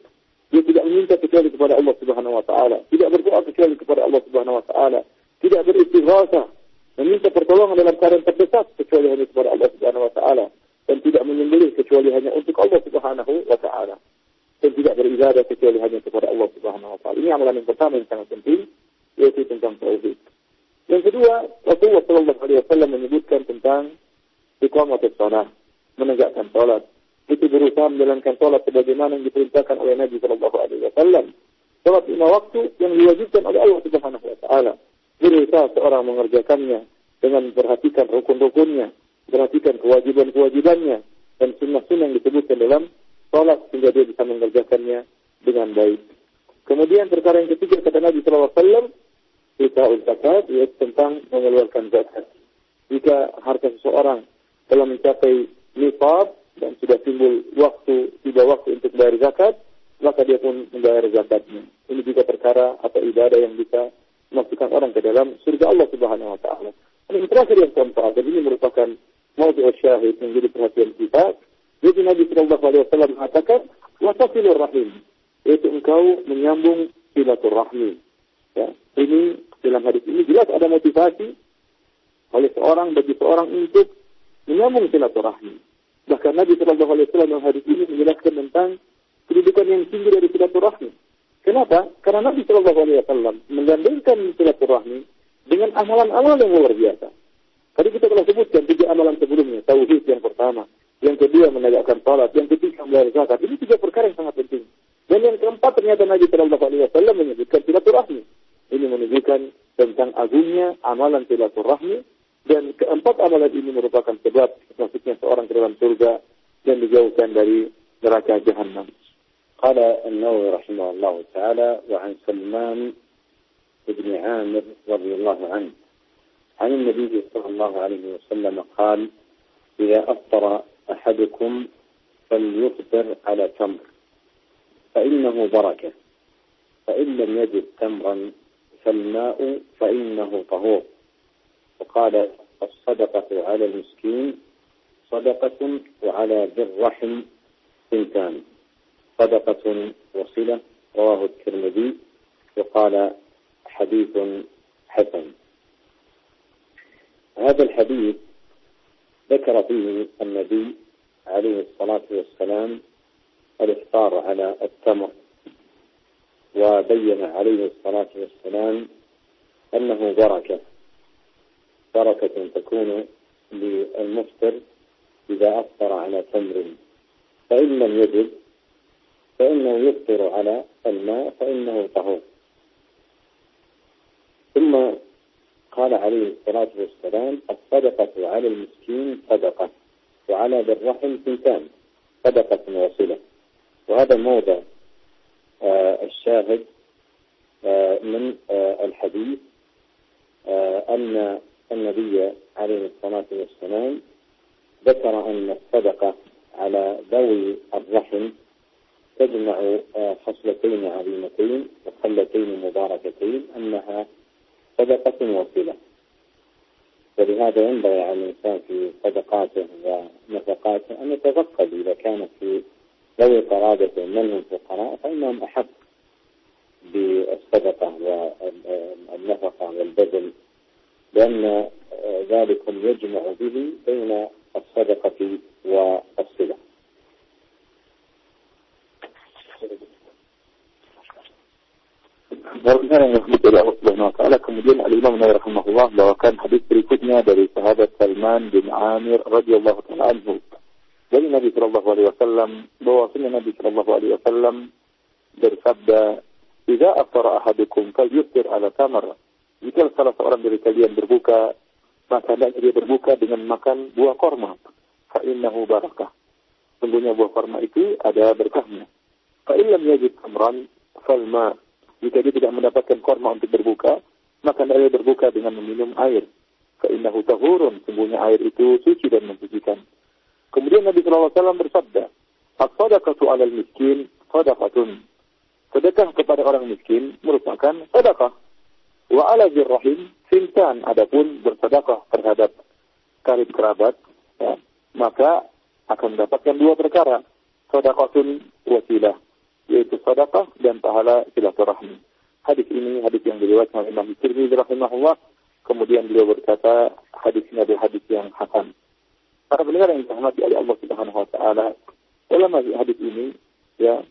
dia tidak meminta kecuali kepada Allah Subhanahu wa taala, tidak berdoa kecuali kepada Allah Subhanahu wa taala, tidak beristighatsah, meminta pertolongan dalam keadaan terdesak kecuali hanya kepada Allah Subhanahu wa taala dan tidak menyembelih kecuali hanya untuk Allah Subhanahu wa taala dan tidak beribadah kecuali hanya kepada Allah Subhanahu wa taala. Ini amalan yang pertama yang sangat penting yaitu tentang tauhid. Yang kedua, Rasulullah Shallallahu Alaihi Wasallam menyebutkan tentang iqamatus salat, menegakkan salat itu berusaha menjalankan sholat sebagaimana yang diperintahkan oleh Nabi Shallallahu Alaihi Wasallam Sholat lima waktu yang diwajibkan oleh Allah Subhanahu wa taala. Berusaha seorang mengerjakannya dengan perhatikan rukun-rukunnya, perhatikan kewajiban-kewajibannya dan sunnah-sunnah yang disebutkan dalam sholat sehingga dia bisa mengerjakannya dengan baik. Kemudian perkara yang ketiga kata Nabi Wasallam, kita zakat yaitu tentang mengeluarkan zakat. Jika harta seseorang telah mencapai nifab dan sudah timbul waktu tiba waktu untuk bayar zakat, maka dia pun membayar zakatnya. Ini juga perkara atau ibadah yang bisa memasukkan orang ke dalam surga Allah Subhanahu wa taala. Yang terakhir yang keempat, dan ini merupakan maudhu syahid menjadi perhatian kita, jadi Nabi Shallallahu Alaihi Wasallam mengatakan, wasasilur rahim, yaitu engkau menyambung silaturahmi. Ya, ini dalam hadis ini jelas ada motivasi oleh seorang bagi seorang untuk menyambung silaturahmi. Bahkan Nabi Shallallahu Alaihi Wasallam dalam hadis ini menjelaskan tentang kedudukan yang tinggi dari silaturahmi. Kenapa? Karena Nabi Shallallahu Alaihi Wasallam menggandengkan silaturahmi dengan amalan-amalan yang luar biasa. Tadi kita telah sebutkan tiga amalan sebelumnya. Tauhid yang pertama. Yang kedua menegakkan salat. Yang ketiga membayar zakat. Ini tiga perkara yang sangat penting. Dan yang keempat ternyata Nabi Shallallahu Alaihi Wasallam menyebutkan silaturahmi. Ini menunjukkan tentang agungnya amalan silaturahmi dan keempat amalan ini merupakan sebab masuknya seorang ke dalam surga dan dijauhkan dari neraka jahanam. قال النووي رحمه الله تعالى وعن سلمان بن عامر رضي الله عنه عن النبي صلى الله عليه وسلم قال إذا أفطر أحدكم فليفطر على تمر فإنه بركة فإن لم يجد تمرا فالماء فإنه طهور. وقال الصدقة على المسكين صدقة وعلى ذي الرحم سنتان. صدقة وصلة رواه الترمذي وقال حديث حسن. هذا الحديث ذكر فيه النبي عليه الصلاة والسلام الإفطار على التمر وبين عليه الصلاة والسلام أنه بركة بركة تكون للمفطر إذا أفطر على تمر فإن لم يجد فإنه يفطر على الماء فإنه طهور. ثم قال عليه الصلاة والسلام الصدقة على المسكين صدقة وعلى ذي الرحم ثنتان صدقة وصلة وهذا موضع آه الشاهد آه من آه الحديث أن النبي عليه الصلاة والسلام ذكر أن الصدقة على ذوي الرحم تجمع خصلتين عظيمتين وخلتين مباركتين أنها صدقة وصلة ولهذا ينبغي على الإنسان في صدقاته ونفقاته أن يتفقد إذا كان في ذوي قرابته من هم فقراء فإنهم أحق بالصدقة والنفقة والبذل لأن ذلكم يجمع به بين الصدقة والصلة Benar yang disebut oleh Allah Subhanahu wa taala kemudian Al Imam Nawawi rahimahullah bawakan hadis berikutnya dari sahabat Salman bin Amir radhiyallahu taala anhu. Dari Nabi sallallahu alaihi wasallam bahwasanya Nabi sallallahu alaihi wasallam bersabda, "Idza aftara ahadukum falyuftir ala tamar." Jika salah seorang dari kalian berbuka, maka hendaknya dia berbuka dengan makan buah korma. Fa innahu barakah. Sungguhnya buah korma itu ada berkahnya. Fa illam yajid tamran falma jika dia tidak mendapatkan korma untuk berbuka, maka dia berbuka dengan meminum air. Fa'innahu tahurun. Sungguhnya air itu suci dan mensucikan. Kemudian Nabi SAW bersabda, As-sadaqatu alal miskin sadaqatun. Sedekah kepada orang miskin merupakan sedekah. Wa ala zirrahim sintan. Adapun bersedekah terhadap karib kerabat, ya, maka akan mendapatkan dua perkara. Sadaqatun wasilah yaitu sedekah dan pahala silaturahmi. Hadis ini hadis yang diriwayatkan oleh Imam Tirmidzi rahimahullah. Kemudian beliau berkata hadis ini adalah hadis yang hasan. Para pendengar yang dirahmati oleh Allah Subhanahu wa taala, dalam hadis ini ya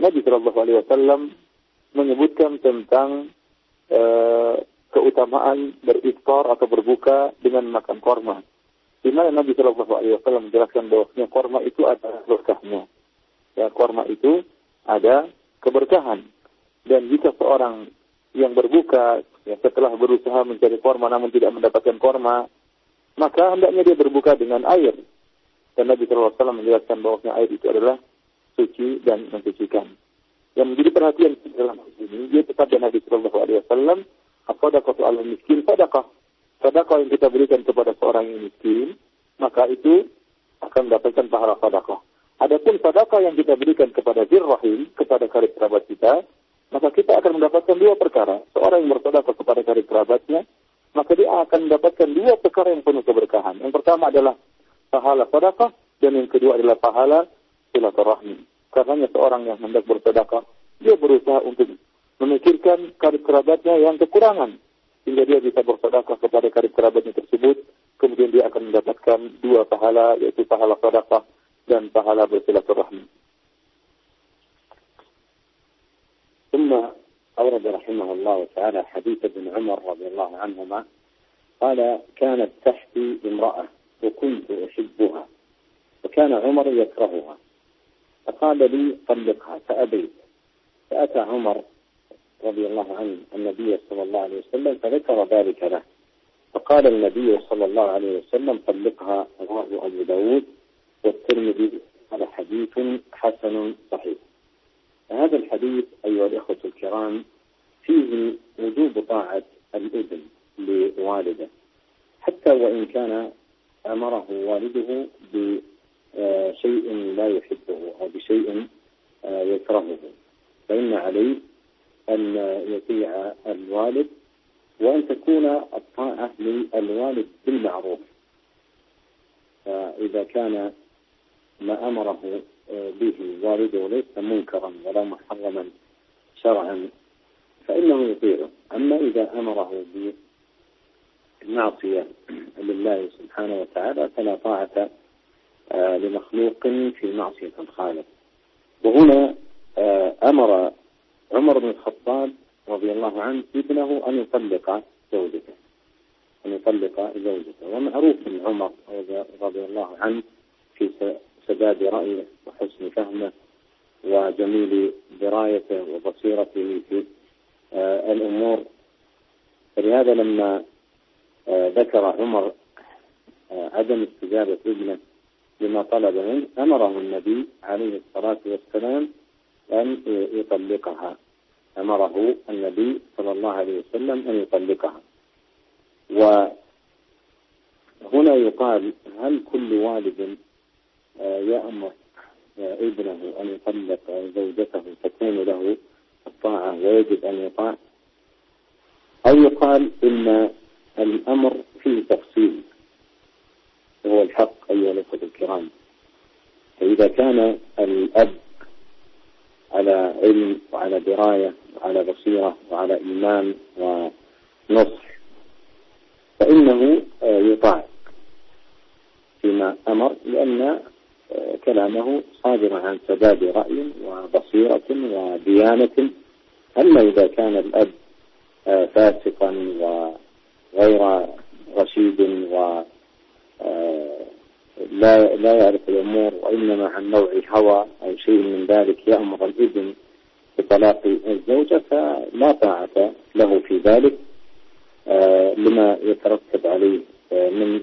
Nabi Shallallahu alaihi wasallam menyebutkan tentang uh, keutamaan beriftar atau berbuka dengan makan korma. Di mana Nabi Shallallahu alaihi wasallam menjelaskan bahwa korma itu adalah berkahnya. Ya, korma itu ada keberkahan. Dan jika seorang yang berbuka ya, setelah berusaha mencari korma namun tidak mendapatkan korma, maka hendaknya dia berbuka dengan air. Dan Nabi SAW menjelaskan bahwa air itu adalah suci dan mensucikan. Yang menjadi perhatian dalam hal ini, dia tetap dan Nabi Shallallahu Alaihi Wasallam, apa al miskin sadaqah. Sadaqah yang kita berikan kepada seorang yang miskin, maka itu akan mendapatkan pahala sadaqah. Adapun sedekah yang kita berikan kepada rahim, kepada karib kerabat kita, maka kita akan mendapatkan dua perkara. Seorang yang bersedekah kepada karib kerabatnya, maka dia akan mendapatkan dua perkara yang penuh keberkahan. Yang pertama adalah pahala sedekah dan yang kedua adalah pahala silaturahmi. Karena seorang yang hendak bersedekah, dia berusaha untuk memikirkan karib kerabatnya yang kekurangan sehingga dia bisa bersedekah kepada karib kerabatnya tersebut, kemudian dia akan mendapatkan dua pahala yaitu pahala sedekah dan pahala bersilaturahmi. ثم أورد رحمه الله تعالى حديث ابن عمر رضي الله عنهما قال كانت تحتي امرأة وكنت أحبها وكان عمر يكرهها فقال لي طلقها فأبيت فأتى عمر رضي الله عنه النبي صلى الله عليه وسلم فذكر ذلك له فقال النبي صلى الله عليه وسلم طلقها رواه أبو داود والترمذي هذا حديث حسن صحيح. هذا الحديث أيها الإخوة الكرام فيه وجوب طاعة الإبن لوالده حتى وإن كان أمره والده بشيء لا يحبه أو بشيء يكرهه فإن عليه أن يطيع الوالد وأن تكون الطاعة للوالد بالمعروف. فإذا كان ما أمره آه، به والده ليس منكرا ولا محرما شرعا فإنه يطيعه. أما إذا أمره بالمعصية لله سبحانه وتعالى فلا طاعة آه، لمخلوق في معصية الخالق. وهنا آه، أمر عمر بن الخطاب رضي الله عنه ابنه أن يطلق زوجته أن يطلق زوجته. ومعروف عمر رضي الله عنه في سداد رأيه وحسن فهمه وجميل درايته وبصيرته في آه، الأمور. فلهذا لما آه، ذكر عمر آه، عدم استجابة ابنه لما طلب منه أمره النبي عليه الصلاة والسلام أن يطلقها. أمره النبي صلى الله عليه وسلم أن يطلقها. وهنا يقال هل كل والد يأمر آه، ابنه أن يطلق زوجته تكون له الطاعة ويجب أن يطاع. أو يقال إن الأمر فيه تفصيل وهو الحق أيها الأخوة الكرام. فإذا كان الأب على علم وعلى دراية وعلى بصيرة وعلى إيمان ونصح فإنه آه، يطاع فيما أمر لأن كلامه صادر عن سداد رأي وبصيرة وديانة أما إذا كان الأب آه، فاسقا وغير رشيد و آه، لا لا يعرف الأمور وإنما عن نوع هوى أو شيء من ذلك يأمر الابن بطلاق الزوجة فلا طاعة له في ذلك آه، لما يترتب عليه من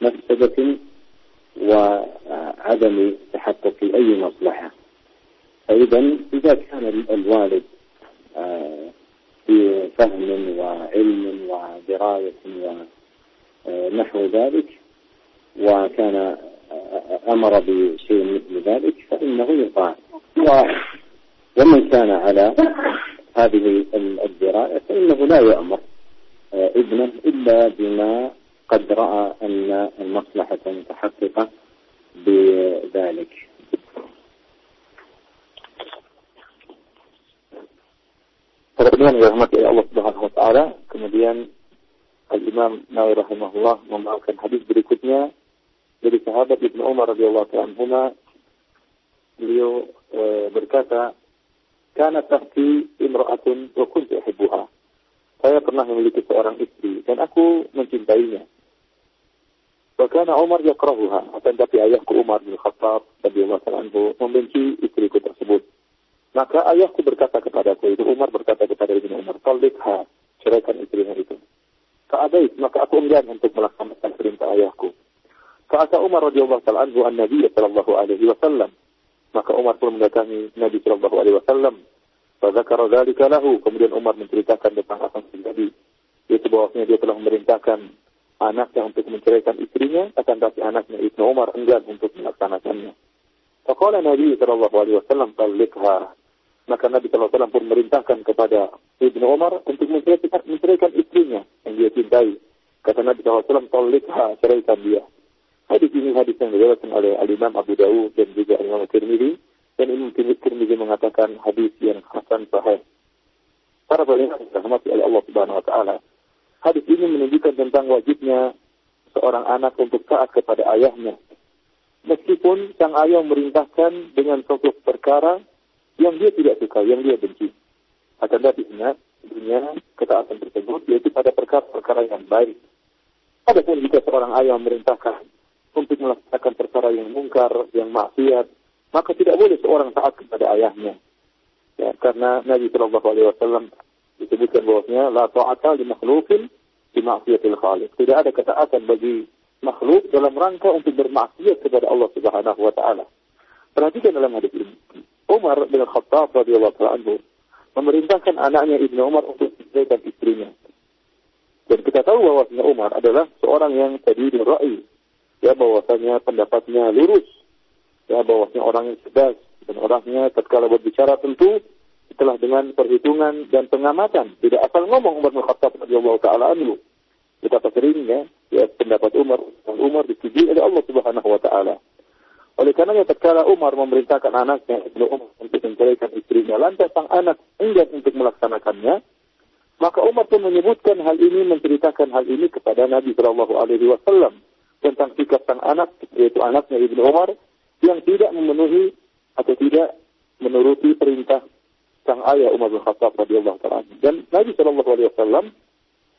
مفسدة وعدم تحقق أي مصلحة. فإذا إذا كان الوالد آه، في فهم وعلم ودراية ونحو ذلك وكان آه، أمر بشيء مثل ذلك فإنه يطاع. ومن كان على هذه الدراية فإنه لا يأمر آه، ابنه إلا بما قد رأى أن المصلحة متحققة بذلك Kemudian dirahmati Allah Subhanahu wa taala, kemudian Al-Imam Nawawi rahimahullah membawakan hadis berikutnya dari sahabat Ibnu Umar radhiyallahu anhu beliau e, berkata kana tahti imra'atun wa kuntu uhibbuha saya pernah memiliki seorang istri dan aku mencintainya Bahkan Umar yakrahuha. Akan tapi ayahku Umar bin Khattab radhiyallahu anhu membenci istriku tersebut. Maka ayahku berkata kepadaku, itu Umar berkata kepada Ibnu Umar, Talikha, ceraikan istrinya itu. Fa'abait, maka aku enggan untuk melaksanakan perintah ayahku. Fa'ata Umar radhiyallahu ta'ala anhu an Nabi sallallahu alaihi wasallam. Maka Umar pun mendatangi Nabi sallallahu alaihi wasallam. Fadzakara dzalika lahu. Kemudian Umar menceritakan tentang apa yang terjadi. Yaitu bahwasanya dia telah memerintahkan anaknya untuk menceraikan istrinya, akan tapi anaknya Ibnu Umar enggan untuk melaksanakannya. Faqala Nabi sallallahu alaihi wasallam, "Talikha." Maka Nabi SAW pun merintahkan kepada Ibnu Umar untuk menceraikan, istrinya yang dia cintai. Kata Nabi SAW, Tolikha, ceraikan dia. Hadis ini hadis yang diriwayatkan oleh Al-Imam Abu Dawud dan juga Imam Tirmidzi dan Imam Tirmidzi mengatakan hadis yang hasan sahih. Para ulama dirahmati oleh Allah Subhanahu wa taala. Hadis ini menunjukkan tentang wajibnya seorang anak untuk taat kepada ayahnya. Meskipun sang ayah merintahkan dengan suatu perkara yang dia tidak suka, yang dia benci. Akan tetapi ingat, dunia ketaatan tersebut yaitu pada perkara-perkara yang baik. Adapun jika seorang ayah memerintahkan untuk melaksanakan perkara yang mungkar, yang maksiat, maka tidak boleh seorang taat kepada ayahnya. Ya, karena Nabi Shallallahu Alaihi Wasallam disebutkan bahwasanya la ta'ata li makhlukin di maksiatil khaliq. Tidak ada ketaatan bagi makhluk dalam rangka untuk bermaksiat kepada Allah Subhanahu wa taala. Perhatikan dalam hadis ini. Umar bin Khattab radhiyallahu anhu memerintahkan anaknya Ibnu Umar untuk menceraikan istrinya. Dan kita tahu bahwa Umar adalah seorang yang tadi ra'i. Ya bahwasanya pendapatnya lurus. Ya bahwasanya orang yang cerdas dan orangnya tatkala berbicara tentu setelah dengan perhitungan dan pengamatan. Tidak asal ngomong Umar bin Khattab radhiyallahu taala anhu. Betapa seringnya ya pendapat Umar dan Umar disetujui oleh Allah Subhanahu wa taala. Oleh karenanya tatkala Umar memerintahkan anaknya Ibnu Umar untuk menceraikan istrinya, lantas sang anak enggan untuk melaksanakannya, maka Umar pun menyebutkan hal ini, menceritakan hal ini kepada Nabi Shallallahu Alaihi Wasallam tentang sikap sang anak, yaitu anaknya Ibnu Umar, yang tidak memenuhi atau tidak menuruti perintah sang ayah Umar bin Khattab radhiyallahu taala. Dan Nabi Shallallahu Alaihi Wasallam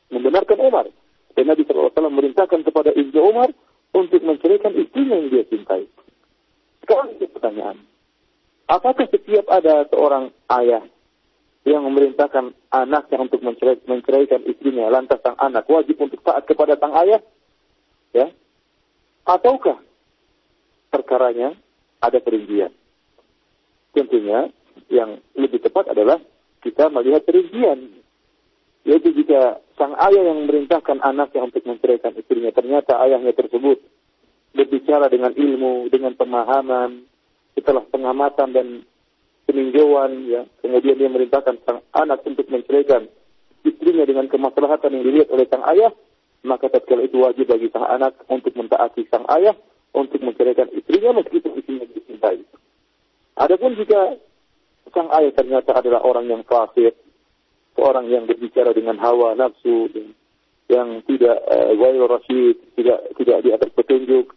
membenarkan Umar. Dan Nabi Shallallahu Alaihi Wasallam merintahkan kepada Ibnu Umar untuk menceraikan istrinya yang dia cintai. Sekarang itu pertanyaan. Apakah setiap ada seorang ayah yang memerintahkan anaknya untuk mencerai, menceraikan istrinya, lantas sang anak wajib untuk taat kepada sang ayah? Ya? Ataukah perkaranya ada perincian? Tentunya yang lebih tepat adalah kita melihat perincian. Yaitu jika sang ayah yang memerintahkan anaknya untuk menceraikan istrinya, ternyata ayahnya tersebut berbicara dengan ilmu, dengan pemahaman, setelah pengamatan dan peninjauan, ya, kemudian dia merintahkan sang anak untuk menceraikan istrinya dengan kemaslahatan yang dilihat oleh sang ayah, maka tatkala itu wajib bagi sang anak untuk mentaati sang ayah untuk menceraikan istrinya meskipun istrinya dicintai. Adapun jika sang ayah ternyata adalah orang yang fasik, seorang yang berbicara dengan hawa nafsu, yang tidak uh, rasyid, tidak tidak di atas petunjuk,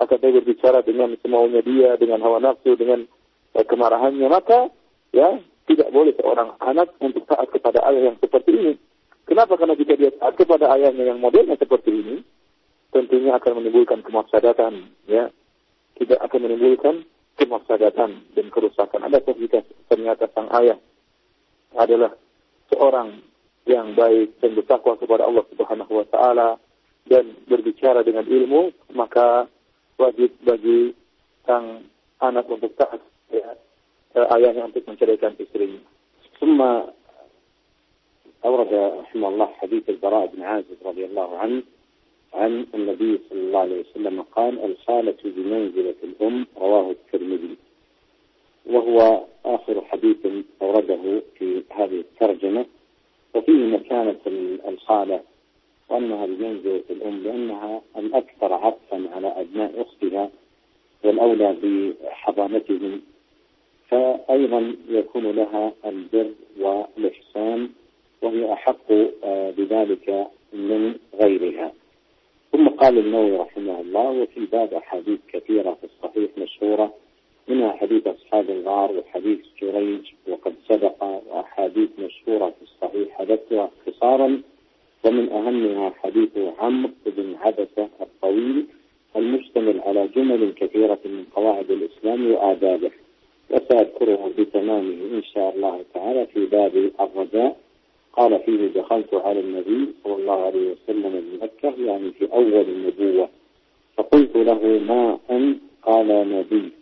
akan dia berbicara dengan semaunya dia, dengan hawa nafsu, dengan eh, kemarahannya, maka ya tidak boleh seorang anak untuk taat kepada ayah yang seperti ini. Kenapa? Karena jika dia taat kepada ayahnya yang modelnya seperti ini, tentunya akan menimbulkan kemafsadatan, ya. Tidak akan menimbulkan kemafsadatan dan kerusakan. Ada jika ternyata sang ayah adalah seorang yang baik dan bertakwa kepada Allah Subhanahu wa taala dan berbicara dengan ilmu, maka wajib bagi sang anak untuk taat ya, ayahnya untuk menceraikan istrinya. ثم أورد رحمه الله حديث البراء بن عازب رضي الله عنه عن النبي صلى الله عليه وسلم قال الخالة بمنزلة الأم رواه الترمذي. وهو آخر حديث أورده في هذه الترجمة. وفيه مكانة الخالة وأنها بمنزلة الأم لأنها الأكثر عطفا على أبناء أختها والأولى بحضانتهم. فأيضا يكون لها البر والإحسان وهي أحق آه، بذلك من غيرها. ثم قال النووي رحمه الله وفي الباب أحاديث كثيرة في الصحيح مشهورة منها حديث أصحاب الغار وحديث جريج وقد سبق وأحاديث مشهورة في الصحيح حدثتها اختصارا ومن أهمها حديث عمرو بن عبسة الطويل المشتمل على جمل كثيرة من قواعد الإسلام وآدابه. وسأذكره بتمامه إن شاء الله تعالى في باب الرجاء. قال فيه دخلت على النبي صلى الله عليه وسلم بمكة يعني في أول النبوة. فقلت له ما أنت قال نبي.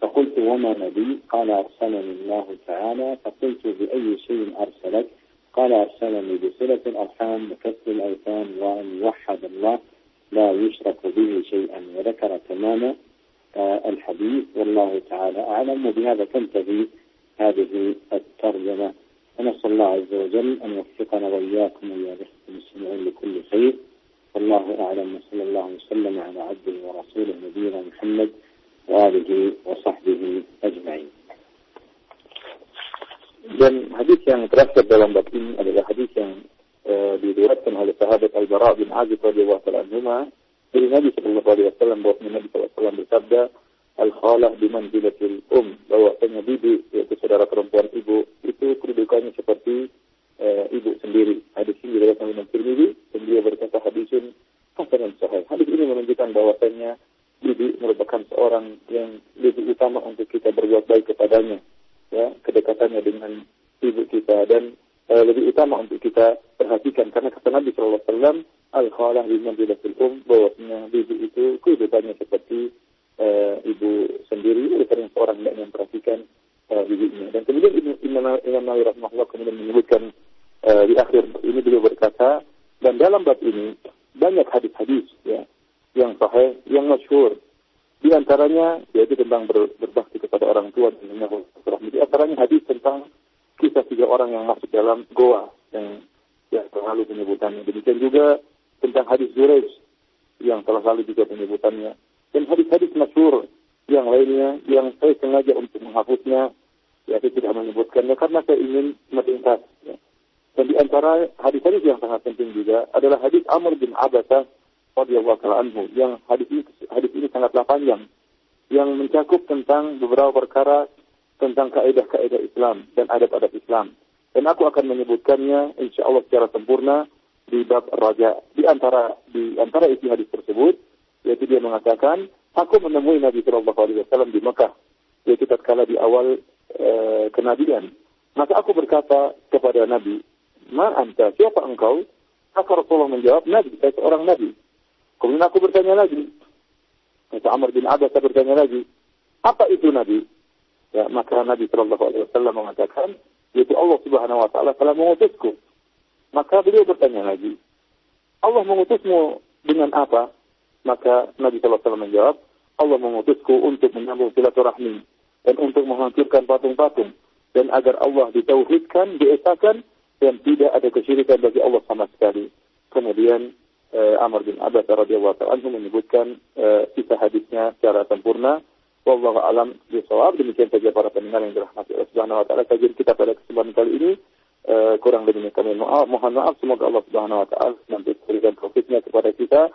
فقلت وما نبي؟ قال أرسلني الله تعالى. فقلت بأي شيء أرسلك؟ قال أرسلني بصلة الأرحام وكسر الأوثان وأن يوحد الله لا يشرك به شيئا وذكر تمام آه، الحديث. والله تعالى أعلم. وبهذا تنتهي هذه الترجمة. ونسأل الله عز وجل أن يوفقنا وإياكم وإيا المسلمين لكل خير والله أعلم وصلى الله وسلم على عبده ورسوله نبينا محمد وآله وصحبه أجمعين Dan hadis yang terakhir dalam bab ini adalah hadis yang uh, diriwayatkan oleh sahabat Al-Bara bin Azib radhiyallahu anhu dari Nabi sallallahu alaihi wasallam bahwa Nabi sallallahu alaihi wasallam bersabda al-khalah bimanzilatil um bahwasanya bibi yaitu saudara perempuan ibu itu kedudukannya seperti uh, ibu sendiri. Hadis ini diriwayatkan oleh Tirmidzi dan dia berkata hadisun hasan sahih. Hadis ini menunjukkan bahwasanya bibi merupakan seorang yang lebih utama untuk kita berbuat baik kepadanya ya kedekatannya dengan ibu kita dan uh, lebih utama untuk kita perhatikan karena kata Nabi Shallallahu Alaihi Wasallam al khalah di manzilatil um bahwasanya ibu itu kehidupannya seperti uh, ibu sendiri oleh karena seorang tidak memperhatikan uh, dan kemudian Imam Imam Nawawi rahimahullah kemudian menyebutkan uh, di akhir ini beliau berkata dan dalam bab ini banyak hadis-hadis ya yang sahih yang masyhur di antaranya yaitu tentang ber, berbakti kepada orang tua dan menyambut Di antaranya hadis tentang kisah tiga orang yang masuk dalam goa yang yang terlalu penyebutannya. Demikian juga tentang hadis Zurej yang telah lalu juga penyebutannya. Hadis-hadis masyur yang lainnya yang saya sengaja untuk menghapusnya, ya saya tidak menyebutkannya karena saya ingin meringkas. Ya. Dan di antara hadis-hadis yang sangat penting juga adalah hadis Amr bin Abbasah radhiyallahu anhu yang hadis ini hadis ini sangatlah panjang yang mencakup tentang beberapa perkara tentang kaidah-kaidah Islam dan adab-adab Islam. Dan aku akan menyebutkannya insya Allah secara sempurna di bab raja. Di antara di antara isi hadis tersebut, yaitu dia mengatakan, aku menemui Nabi Shallallahu Alaihi Wasallam di Mekah, yaitu tatkala di awal e, kenabian. Maka aku berkata kepada Nabi, Ma anta, siapa engkau? Maka Rasulullah menjawab, Nabi, saya seorang Nabi. Kemudian aku bertanya lagi. Kata Amr bin Abbas bertanya lagi. Apa itu Nabi? Ya, maka Nabi Shallallahu Alaihi Wasallam mengatakan, yaitu Allah Subhanahu Wa Taala telah mengutusku. Maka beliau bertanya lagi, Allah mengutusmu dengan apa? Maka Nabi Wasallam menjawab, Allah mengutusku untuk menyambung silaturahmi dan untuk menghancurkan patung-patung dan agar Allah ditauhidkan, diesakan dan tidak ada kesyirikan bagi Allah sama sekali. Kemudian uh, Amr bin Abbas radhiyallahu anhu menyebutkan uh, kisah hadisnya secara sempurna. Wallahu alam bisawab. Demikian saja para pendengar yang dirahmati Allah Subhanahu wa taala kajian kita pada kesempatan kali ini. Uh, kurang lebihnya kami mohon maaf semoga Allah Subhanahu wa taala nanti taufiknya kepada kita.